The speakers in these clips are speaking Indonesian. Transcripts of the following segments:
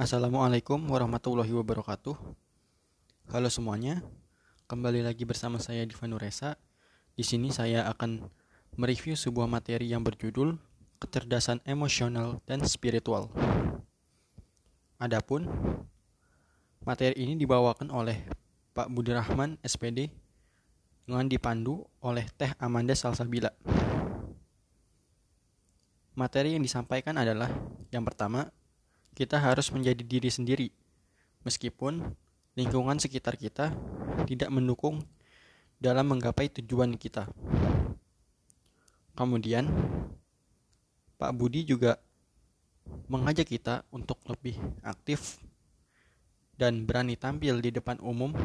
Assalamualaikum warahmatullahi wabarakatuh. Halo semuanya, kembali lagi bersama saya Diva Nuresa. Di sini saya akan mereview sebuah materi yang berjudul kecerdasan emosional dan spiritual. Adapun materi ini dibawakan oleh Pak Budi Rahman SPD dengan dipandu oleh Teh Amanda Salsabila. Materi yang disampaikan adalah yang pertama, kita harus menjadi diri sendiri, meskipun lingkungan sekitar kita tidak mendukung dalam menggapai tujuan kita. Kemudian, Pak Budi juga mengajak kita untuk lebih aktif dan berani tampil di depan umum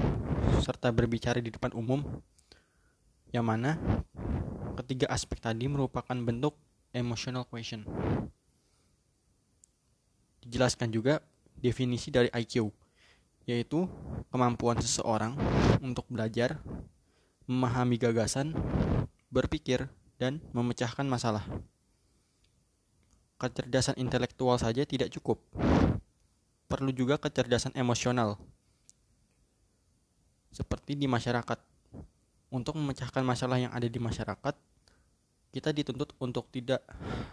serta berbicara di depan umum yang mana ketiga aspek tadi merupakan bentuk emotional question. Dijelaskan juga definisi dari IQ, yaitu kemampuan seseorang untuk belajar, memahami gagasan, berpikir, dan memecahkan masalah. Kecerdasan intelektual saja tidak cukup. Perlu juga kecerdasan emosional. Seperti di masyarakat. Untuk memecahkan masalah yang ada di masyarakat, kita dituntut untuk tidak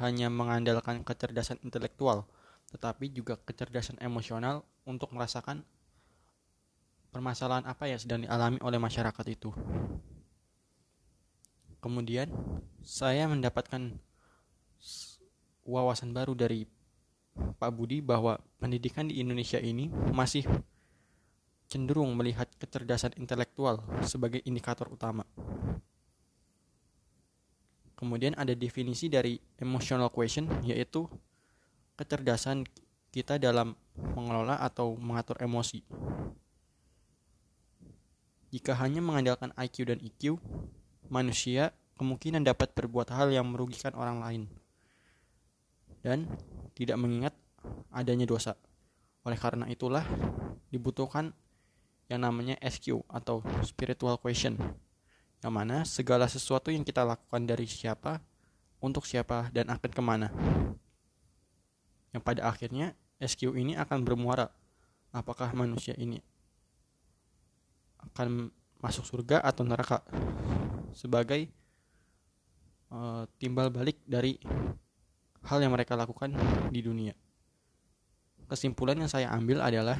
hanya mengandalkan kecerdasan intelektual, tetapi juga kecerdasan emosional untuk merasakan permasalahan apa yang sedang dialami oleh masyarakat itu. Kemudian, saya mendapatkan wawasan baru dari Pak Budi bahwa pendidikan di Indonesia ini masih cenderung melihat kecerdasan intelektual sebagai indikator utama. Kemudian ada definisi dari emotional question yaitu kecerdasan kita dalam mengelola atau mengatur emosi. Jika hanya mengandalkan IQ dan EQ, manusia kemungkinan dapat berbuat hal yang merugikan orang lain dan tidak mengingat adanya dosa. Oleh karena itulah dibutuhkan yang namanya SQ atau spiritual question yang mana segala sesuatu yang kita lakukan dari siapa, untuk siapa, dan akan ke mana. Yang pada akhirnya SQ ini akan bermuara. Apakah manusia ini akan masuk surga atau neraka sebagai uh, timbal balik dari hal yang mereka lakukan di dunia. Kesimpulan yang saya ambil adalah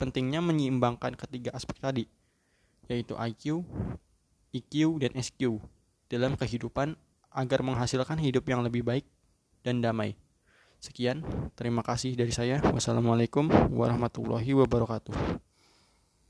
pentingnya menyeimbangkan ketiga aspek tadi, yaitu IQ, EQ, dan SQ dalam kehidupan agar menghasilkan hidup yang lebih baik dan damai. Sekian, terima kasih dari saya. Wassalamualaikum warahmatullahi wabarakatuh.